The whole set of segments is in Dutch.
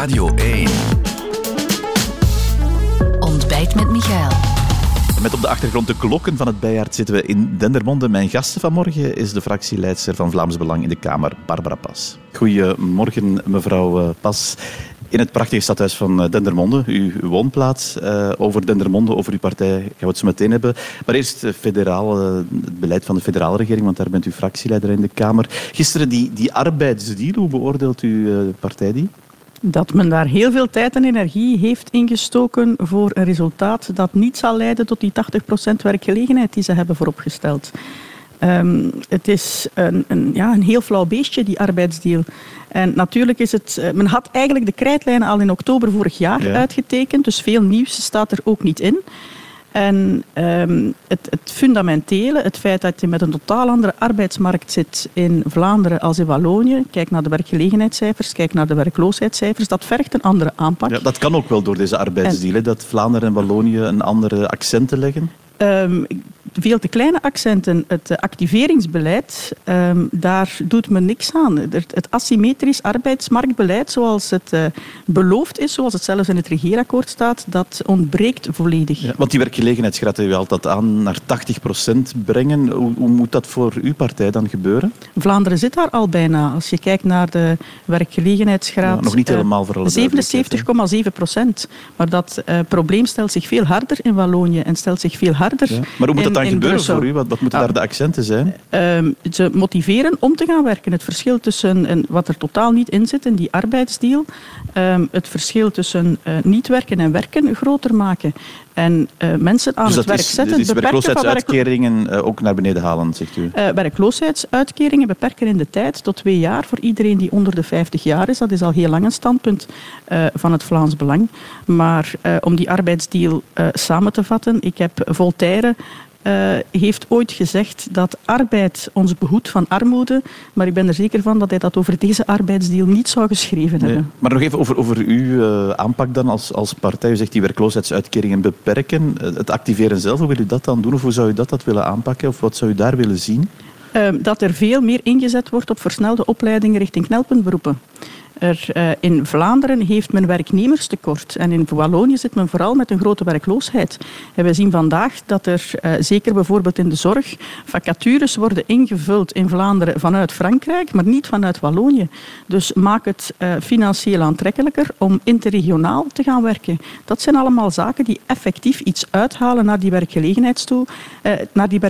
Radio 1. Ontbijt met Michael. Met op de achtergrond de klokken van het bijaard zitten we in Dendermonde. Mijn gasten vanmorgen is de fractieleidster van Vlaams Belang in de Kamer, Barbara Pas. Goedemorgen, mevrouw eh, Pas. In het prachtige stadhuis van eh, Dendermonde, uw woonplaats. Uh, over Dendermonde, over uw partij gaan we het zo meteen hebben. Maar eerst federaal, het beleid van de federale regering, want daar bent u fractieleider in de Kamer. Gisteren die, die arbeidsdeal, hoe beoordeelt uw partij die? Dat men daar heel veel tijd en energie heeft ingestoken voor een resultaat dat niet zal leiden tot die 80% werkgelegenheid die ze hebben vooropgesteld. Um, het is een, een, ja, een heel flauw beestje, die arbeidsdeal. En natuurlijk is het... Eh, men had eigenlijk de krijtlijnen al in oktober vorig jaar uitgetekend, dus veel nieuws staat er ook niet in. En um, het, het, fundamentele, het feit dat je met een totaal andere arbeidsmarkt zit in Vlaanderen als in Wallonië, kijk naar de werkgelegenheidscijfers, kijk naar de werkloosheidscijfers, dat vergt een andere aanpak. Ja, dat kan ook wel door deze arbeidsdeal, dat Vlaanderen en Wallonië een andere accenten leggen? Um, veel te kleine accenten. Het activeringsbeleid, um, daar doet men niks aan. Het asymmetrisch arbeidsmarktbeleid, zoals het uh, beloofd is, zoals het zelfs in het regeerakkoord staat, dat ontbreekt volledig. Ja, want die werkgelegenheidsgraad u altijd aan naar 80 procent brengen. Hoe, hoe, moet dat voor uw partij dan gebeuren? Vlaanderen zit daar al bijna. Als je kijkt naar de werkgelegenheidsgraad... Ja, nog niet helemaal voor alle 77,7 procent. Maar dat uh, probleem stelt zich veel harder in Wallonië en stelt zich veel harder ja. Maar hoe moet dat dan gebeuren voor u? Wat, wat moeten daar de accenten zijn? Uh, ze motiveren om te gaan werken. Het verschil tussen en wat er totaal niet in zit in die arbeidsdeal, um, het verschil tussen uh, niet werken en werken groter maken. En uh, mensen aan dus het werk is, zetten. Dus werkloosheidsuitkeringen werk... ook naar beneden halen, zegt u? Uh, werkloosheidsuitkeringen beperken in de tijd tot twee jaar voor iedereen die onder de 50 jaar is. Dat is al heel lang een standpunt uh, van het Vlaams Belang. Maar om die arbeidsdeal samen te vatten, ik heb Voltaire uh, heeft ooit gezegd dat arbeid ons behoedt van armoede. Maar ik ben er zeker van dat hij dat over deze arbeidsdeal niet zou geschreven nee. hebben. Maar nog even over, over uw uh, aanpak dan als, als partij. U zegt die werkloosheidsuitkeringen beperken. Uh, het activeren zelf, hoe wil u dat dan doen? Of hoe zou u dat, dat willen aanpakken? Of wat zou u daar willen zien? dat er veel meer ingezet wordt op versnelde opleidingen richting knelpuntberoepen. Er, uh, in Vlaanderen heeft men werknemerstekort en in Wallonië zit men vooral met een grote werkloosheid. En we zien vandaag dat er, uh, zeker bijvoorbeeld in de zorg, vacatures worden ingevuld in Vlaanderen vanuit Frankrijk, maar niet vanuit Wallonië. Dus maak het uh, financieel aantrekkelijker om interregionaal te gaan werken. Dat zijn allemaal zaken die effectief iets uithalen naar die werkgelegenheid toe, naar die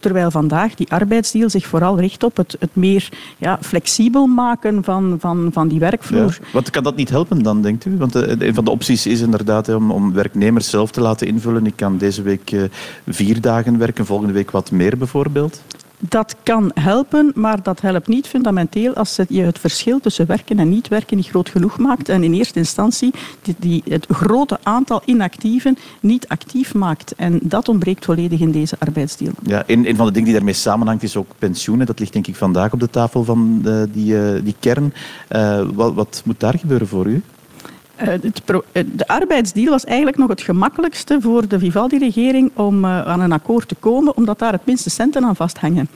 terwijl vandaag die arbeidsdeal zich vooral richt op het, het meer ja, flexibel maken van, van, van die werkvloer. Wat kan dat niet helpen dan, denkt u? Want uh, een van de opties is inderdaad om, om, werknemers zelf te laten invullen. Ik kan deze week uh, vier dagen werken, volgende week wat meer bijvoorbeeld. Dat kan helpen, maar dat helpt niet fundamenteel als je het verschil tussen werken en niet werken niet groot genoeg maakt en in eerste instantie die, het grote aantal inactieven niet actief maakt. En dat ontbreekt volledig in deze arbeidsdeal. Ja, een, van de dingen die daarmee samenhangt is ook pensioenen. Dat ligt denk ik vandaag op de tafel van de, die, uh, die kern. Uh, wat, wat moet daar gebeuren voor u? Eh, eh, de arbeidsdeal was eigenlijk nog het gemakkelijkste voor de Vivaldi-regering om eh, aan een akkoord te komen, omdat daar het minste centen aan vasthangen.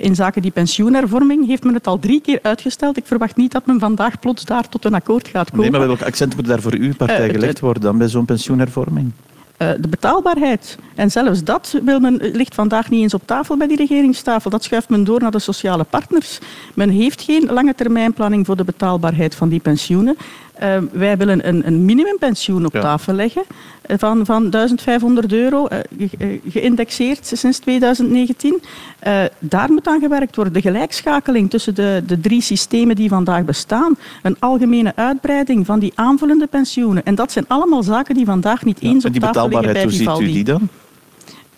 In zaken die pensioenhervorming heeft men het al drie keer uitgesteld. Ik verwacht niet dat men vandaag plots daar tot een akkoord gaat komen. Nee, maar welke accent moet daar voor uw partij gelegd worden dan bij zo'n pensioenhervorming? de betaalbaarheid. En zelfs dat wil men, ligt vandaag niet eens op tafel bij die regeringstafel. Dat schuift men door naar de sociale partners. Men heeft geen lange termijnplanning voor de betaalbaarheid van die pensioenen. Uh, wij willen een, een minimumpensioen op ja. tafel leggen van, van 1500 euro, uh, geïndexeerd sinds 2019. Uh, daar moet aan gewerkt worden. De gelijkschakeling tussen de, de drie systemen die vandaag bestaan. Een algemene uitbreiding van die aanvullende pensioenen. En dat zijn allemaal zaken die vandaag niet eens ja, op tafel liggen bij Vivaldi. Hoe ziet u die dan?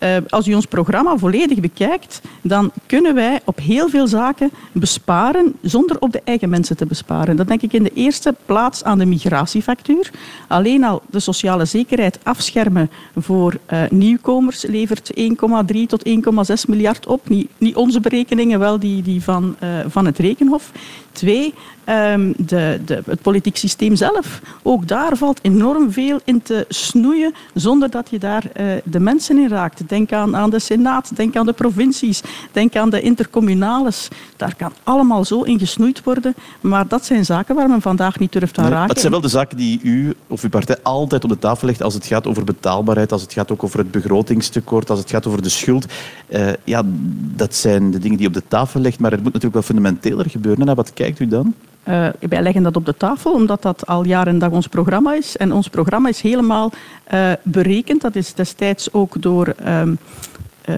Uh, als u ons programma volledig bekijkt, dan kunnen wij op heel veel zaken besparen zonder op de eigen mensen te besparen. Dat denk ik in de eerste plaats aan de migratiefactuur. Alleen al de sociale zekerheid afschermen voor uh, nieuwkomers levert 1,3 tot 1,6 miljard op. Niet, niet, onze berekeningen, wel die, die van, uh, van het Rekenhof. Twee, ehm, de, de, het politiek systeem zelf. Ook daar valt enorm veel in te snoeien zonder dat je daar uh, de mensen in raakt. Denk aan, aan de Senaat, denk aan de provincies, denk aan de intercommunales. Daar kan allemaal zo in gesnoeid worden. Maar dat zijn zaken waar men vandaag niet durft aan raken. Dat zijn wel de zaken die u of uw partij altijd op de tafel legt als het gaat over betaalbaarheid, als het gaat ook over het begrotingstekort, als het gaat over de schuld. Uh, ja, dat zijn de dingen die op de tafel legt, maar het moet natuurlijk wel fundamenteler gebeuren. En wat kijkt u dan? Uh, wij leggen dat op de tafel omdat dat al jaren en dag ons programma is. En ons programma is helemaal uh, berekend. Dat is destijds ook door um, uh,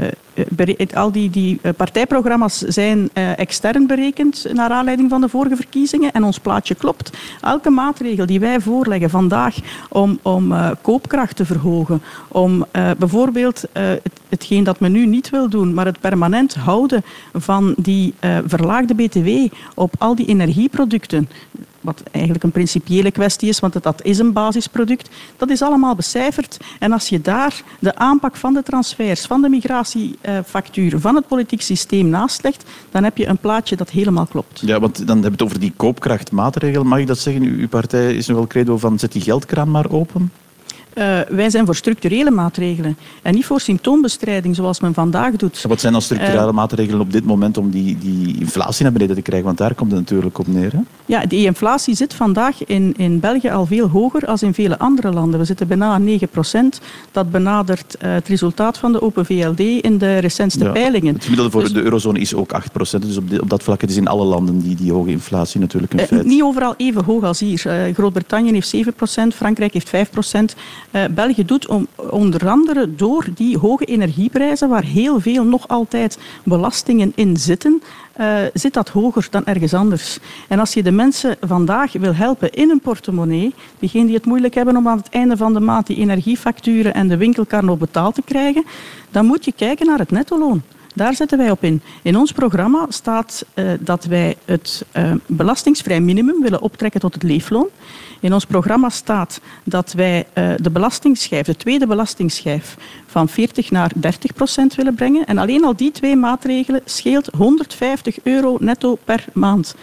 al die, die partijprogramma's zijn uh, extern berekend naar aanleiding van de vorige verkiezingen. En ons plaatje klopt. Elke maatregel die wij voorleggen vandaag om, om uh, koopkracht te verhogen, om bijvoorbeeld het, hetgeen dat men nu niet wil doen, maar het permanent houden van die verlaagde btw op al die energieproducten, wat eigenlijk een principiële kwestie is, want dat is een basisproduct. Dat is allemaal becijferd. En als je daar de aanpak van de transfers, van de migratiefactuur, van het politiek systeem naast legt, dan heb je een plaatje dat helemaal klopt. Ja, want dan hebben we het over die koopkrachtmaatregel. Mag ik dat zeggen? Uw partij is nog wel credo van zet die geldkraan maar open? Uh, wij zijn voor structurele maatregelen en niet voor symptoombestrijding zoals men vandaag doet. Wat zijn dan structurele uh, maatregelen op dit moment om die, die inflatie naar beneden te krijgen? Want daar komt het natuurlijk op neer. Hè? Ja, die inflatie zit vandaag in, in België al veel hoger dan in vele andere landen. We zitten bijna aan 9 procent. Dat benadert uh, het resultaat van de Open VLD in de recentste ja, peilingen. Het gemiddelde voor dus, de eurozone is ook 8 procent. Dus op, op dat vlak het is in alle landen die, die hoge inflatie natuurlijk een feit. Niet overal even hoog als hier. Groot-Brittannië heeft 7 procent, Frankrijk heeft 5 procent. Uh, België doet onder andere door die hoge energieprijzen, waar heel veel nog altijd belastingen in zitten, uh, zit dat hoger dan ergens anders. En als je de mensen vandaag wil helpen in een portemonnee, diegenen die het moeilijk hebben om aan het einde van de maand die energiefacturen en de winkelkar nog betaald te krijgen, dan moet je kijken naar het nettoloon. Daar zetten wij op in. In ons programma staat uh, dat wij het uh, belastingsvrij minimum willen optrekken tot het leefloon. In ons programma staat dat wij uh, de belastingsschijf, de tweede belastingsschijf, van 40 naar 30 procent willen brengen. En alleen al die twee maatregelen scheelt 150 euro netto per maand.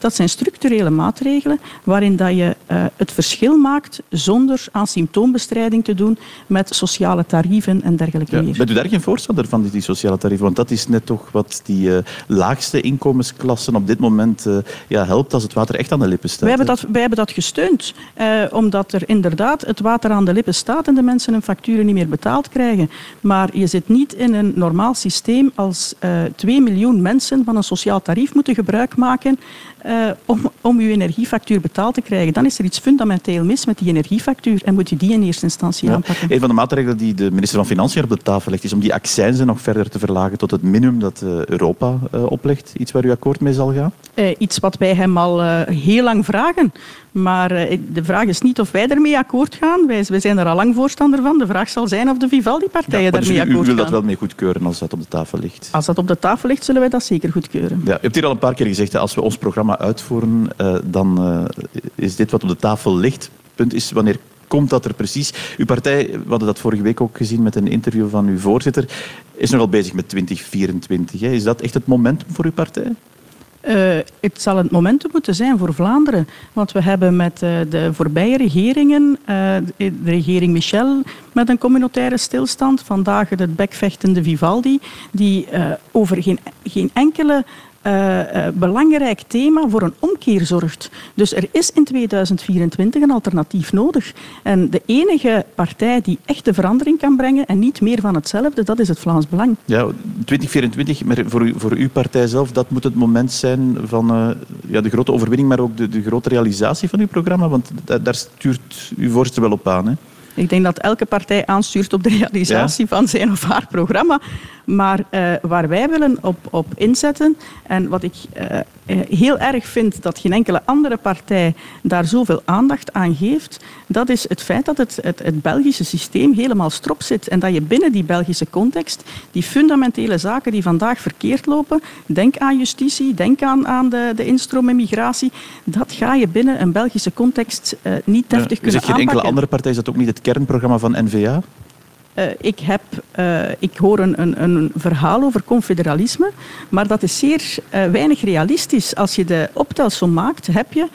Dat zijn structurele maatregelen waarin dat je uh, het verschil maakt zonder aan symptoombestrijding te doen met sociale tarieven en dergelijke ja, meer. Bent u daar geen voorstander van, die sociale tarieven? Want dat is net toch wat die uh, laagste inkomensklassen op dit moment uh, ja, helpt als het water echt aan de lippen staat. Wij hebben dat, wij hebben dat gesteund, omdat er inderdaad het water aan de lippen staat en de mensen hun facturen niet meer betaald krijgen. Maar je zit niet in een normaal systeem als 2 miljoen mensen van een sociaal tarief moeten gebruik maken uh, om, om uw energiefactuur betaald te krijgen, dan is er iets fundamenteel mis met die energiefactuur en moet je die in eerste instantie ja. aanpakken. Een van de maatregelen die de minister van Financiën op de tafel legt, is om die accijnsen nog verder te verlagen tot het minimum dat uh, Europa uh, oplegt. Iets waar u akkoord mee zal gaan? iets wat wij hem al heel lang vragen. Maar de vraag is niet of wij ermee akkoord gaan. Wij, wij, zijn er al lang voorstander van. De vraag zal zijn of de Vivaldi-partijen ja, daarmee dus u, akkoord gaan. U wil dat wel mee goedkeuren als dat op de tafel ligt? Als dat op de tafel ligt, zullen wij dat zeker goedkeuren. Ja, u hebt hier al een paar keer gezegd, als we ons programma uitvoeren, uh, dan uh, is dit wat op de tafel ligt. Punt is, wanneer komt dat er precies? Uw partij, we hadden dat vorige week ook gezien met een interview van uw voorzitter, is nogal bezig met 2024. Hè. Is dat echt het momentum voor uw partij? Uh, het zal het momentum moeten zijn voor Vlaanderen. Want we hebben met de voorbije regeringen, de regering Michel met een communautaire stilstand, vandaag het bekvechtende Vivaldi, die over geen, geen enkele uh, belangrijk thema voor een omkeer zorgt. Dus er is in 2024 een alternatief nodig. En de enige partij die echt de verandering kan brengen en niet meer van hetzelfde, dat is het Vlaams Belang. Ja, 2024, maar voor, u, voor uw partij zelf, dat moet het moment zijn van uh, ja, de grote overwinning, maar ook de, de grote realisatie van uw programma, want daar, stuurt uw voorstel wel op aan. Hè? Ik denk dat elke partij aanstuurt op de realisatie ja? van zijn of haar programma. Maar uh, waar wij willen op, op inzetten, en wat ik uh, heel erg vind dat geen enkele andere partij daar zoveel aandacht aan geeft, dat is het feit dat het, het, het Belgische systeem helemaal strop zit. En dat je binnen die Belgische context die fundamentele zaken die vandaag verkeerd lopen, denk aan justitie, denk aan, aan de, de instroom en migratie, dat ga je binnen een Belgische context uh, niet deftig ja, kunnen aanpakken. Is geen enkele andere partij, is dat ook niet het kernprogramma van N-VA? uh, ik, heb, uh, ik hoor een, een, een, verhaal over confederalisme, maar dat is zeer uh, weinig realistisch. Als je de optelsom maakt, heb je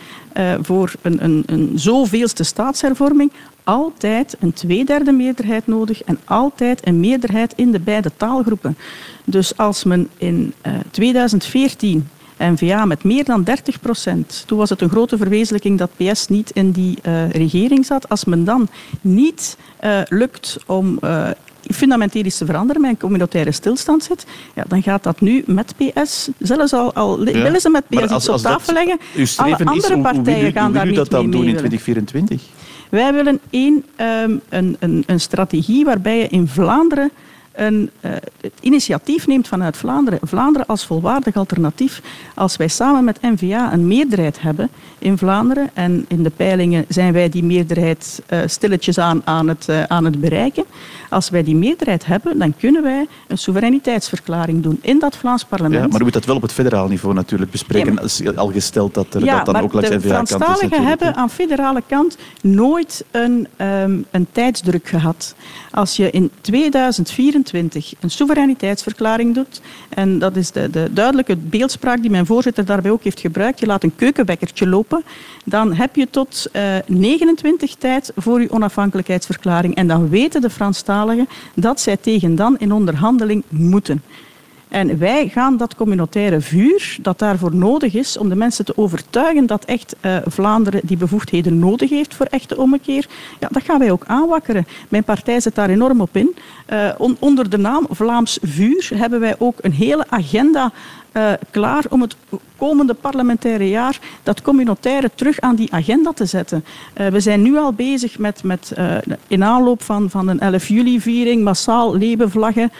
voor een, een, een zoveelste staatshervorming altijd een tweederde meerderheid nodig en altijd een meerderheid in de beide taalgroepen. Dus als men in 2014 N-VA met meer dan 30 procent. Toen was het een grote verwezenlijking dat PS niet in die uh, regering zat. Als men dan niet uh, lukt om uh, fundamenteel iets te veranderen met een communautaire stilstand zit, ja, dan gaat dat nu met PS, zelfs al, al ja. willen ze met PS als, iets op tafel leggen, alle andere is, partijen hoe, hoe, gaan daar niet dat dan doen in 2024? Wij willen één, um, een, een, een strategie waarbij je in Vlaanderen een uh, initiatief neemt vanuit Vlaanderen, Vlaanderen als volwaardig alternatief, als wij samen met NVA een meerderheid hebben in Vlaanderen, en in de peilingen zijn wij die meerderheid uh, stilletjes aan, aan, het, uh, aan het bereiken, als wij die meerderheid hebben, dan kunnen wij een soevereiniteitsverklaring doen in dat Vlaams parlement. Ja, maar u moet dat wel op het federaal niveau natuurlijk bespreken, ja, maar, al gesteld dat er ja, dat dan ook langs NVA kant is. de Franstaligen hebben aan federale kant nooit een, um, een tijdsdruk gehad. Als je in 2024 een soevereiniteitsverklaring doet, en dat is de, de duidelijke beeldspraak die mijn voorzitter daarbij ook heeft gebruikt, je laat een keukenbekkertje lopen, dan heb je tot uh, 29 tijd voor je onafhankelijkheidsverklaring. En dan weten de Franstaligen dat zij tegen dan in onderhandeling moeten. En wij gaan dat communautaire vuur dat daarvoor nodig is om de mensen te overtuigen dat echt uh, Vlaanderen die bevoegdheden nodig heeft voor echte ommekeer, ja, dat gaan wij ook aanwakkeren. Mijn partij zet daar enorm op in. On onder de naam Vlaams Vuur hebben wij ook een hele agenda uh, klaar om het komende parlementaire jaar dat communautaire terug aan die agenda te zetten. Uh, we zijn nu al bezig met, met uh, in aanloop van, van een 11 juli-viering massaal levenvlaggen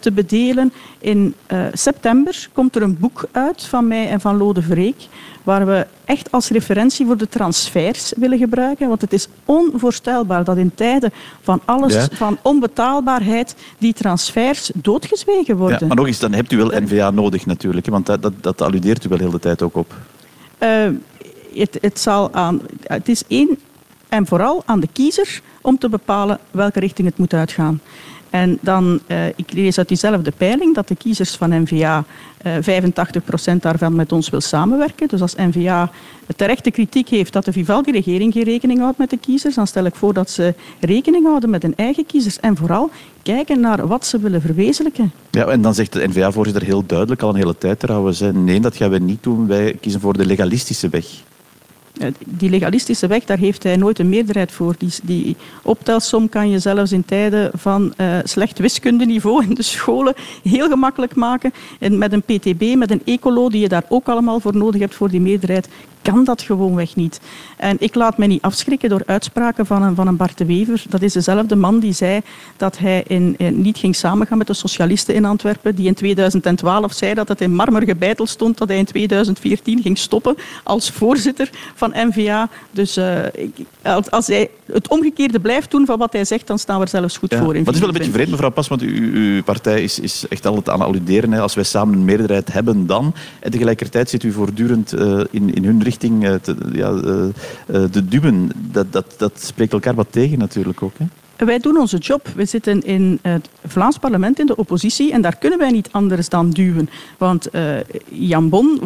te bedelen. In september komt er een boek uit van mij en van Lode Vreek waar we echt als referentie voor de transfers willen gebruiken. Want het is onvoorstelbaar dat in tijden van alles, ja. van onbetaalbaarheid, die transfers doodgezwegen worden. Ja, maar nog eens, dan hebt u wel NVA nodig natuurlijk, want dat, dat, dat alludeert u wel heel de tijd ook op. Uh, het, het, zal aan, het is één en vooral aan de kiezer om te bepalen welke richting het moet uitgaan. En dan, uh, ik lees uit diezelfde peiling dat de kiezers van NVA uh, 85% daarvan met ons wil samenwerken. Dus als NVA terechte kritiek heeft dat de Vivaldi-regering geen rekening houdt met de kiezers, dan stel ik voor dat ze rekening houden met hun eigen kiezers en vooral kijken naar wat ze willen verwezenlijken. Ja, en dan zegt de NVA-voorzitter heel duidelijk al een hele tijd trouwens, nee, dat gaan we niet doen, wij kiezen voor de legalistische weg. Eh, die legalistische weg, daar heeft hij nooit een meerderheid voor. Die, die optelsom kan je zelfs in tijden van uh, slecht wiskundeniveau in de scholen heel gemakkelijk maken. En met een PTB, met een ecolo, die je daar ook allemaal voor nodig hebt voor die meerderheid, kan dat gewoonweg niet. En ik laat mij niet afschrikken door uitspraken van een, van een Bart de Wever. Dat is dezelfde man die zei dat hij in, niet ging samengaan met de socialisten in Antwerpen, die in 2012 zei dat het in marmer gebeiteld stond dat hij in 2014 ging stoppen als voorzitter van NVA. Dus uh, als, als hij het omgekeerde blijft doen van wat hij zegt, dan staan we er zelfs goed ja, voor. In maar het is wel een beetje vreemd, mevrouw Pas, want uw, uw partij is, is echt altijd aan alluderen. Hè. Als wij samen een meerderheid hebben, dan. En tegelijkertijd zit u voortdurend uh, in, in hun richting uh, te, ja, te duwen. Dat, dat, dat spreekt elkaar wat tegen natuurlijk ook. Hè. Wij doen onze job. We zitten in het Vlaams parlement in de oppositie en daar kunnen wij niet anders dan duwen. Want Jan Bon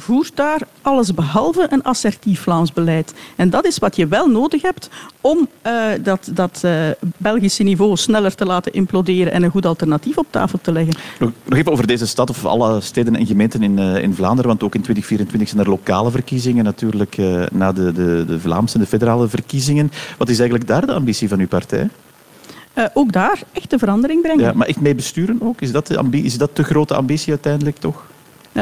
voert daar alles behalve een assertief Vlaams beleid. En dat is wat je wel nodig hebt om uh, dat, dat uh, Belgische niveau sneller te laten imploderen en een goed alternatief op tafel te leggen. Nog, nog even over deze stad of alle steden en gemeenten in, uh, in Vlaanderen, want ook in 2024 zijn er lokale verkiezingen natuurlijk na de, de, de Vlaamse en de federale verkiezingen. Wat is eigenlijk daar de ambitie van uw partij? Uh, ook daar echt de verandering brengen. Ja, maar echt mee besturen ook? Is dat, de is dat de grote ambitie uiteindelijk toch?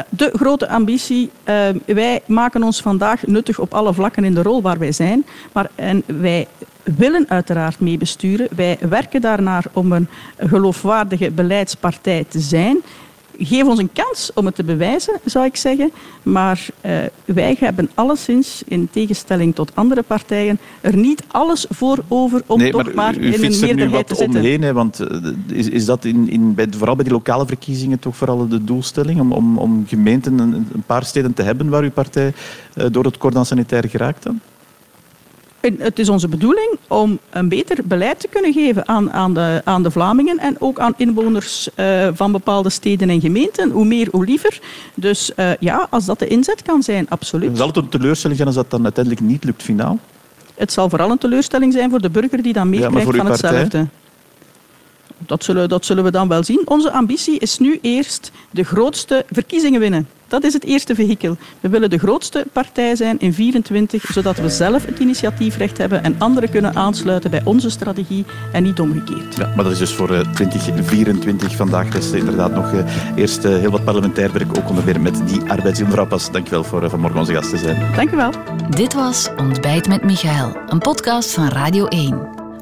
De grote ambitie, uh, wij maken ons vandaag nuttig op alle vlakken in de rol waar wij zijn, maar en wij willen uiteraard meebesturen. Wij werken daarnaar om een geloofwaardige beleidspartij te zijn geef ons een kans om het te bewijzen, zou ik zeggen. Maar uh, wij hebben alleszins, in tegenstelling tot andere partijen, er niet alles voor over om nee, toch maar, maar u, u in een meerderheid te zitten. Omheen, hè, want uh, is, is dat in, in, bij, vooral bij die lokale verkiezingen toch vooral de doelstelling? Om, om, om gemeenten, een, een paar steden te hebben waar uw partij uh, door het cordon sanitair geraakt dan? Het is onze bedoeling om een beter beleid te kunnen geven aan, aan, de, aan de Vlamingen en ook aan inwoners uh, van bepaalde steden en gemeenten. Hoe meer, hoe liever. Dus uh, ja, als dat de inzet kan zijn, absoluut. Zal het een teleurstelling zijn als dat dan uiteindelijk niet lukt finaal? Het zal vooral een teleurstelling zijn voor de burger die dan meer ja, krijgt van partij? Dat zullen, dat zullen we dan wel zien. Onze ambitie is nu eerst de grootste verkiezingen winnen. Dat is het eerste vehikel. We willen de grootste partij zijn in 24, zodat we zelf het initiatiefrecht hebben en anderen kunnen aansluiten bij onze strategie en niet omgekeerd. Ja, maar dat is dus voor 2024. Vandaag is inderdaad nog uh, eerst uh, heel wat parlementair werk, ook onder meer met die arbeids- Mevrouw Pas, dank je wel voor vanmorgen onze gast te zijn. Dank u wel. Dit was Ontbijt met Michael, een podcast van Radio 1.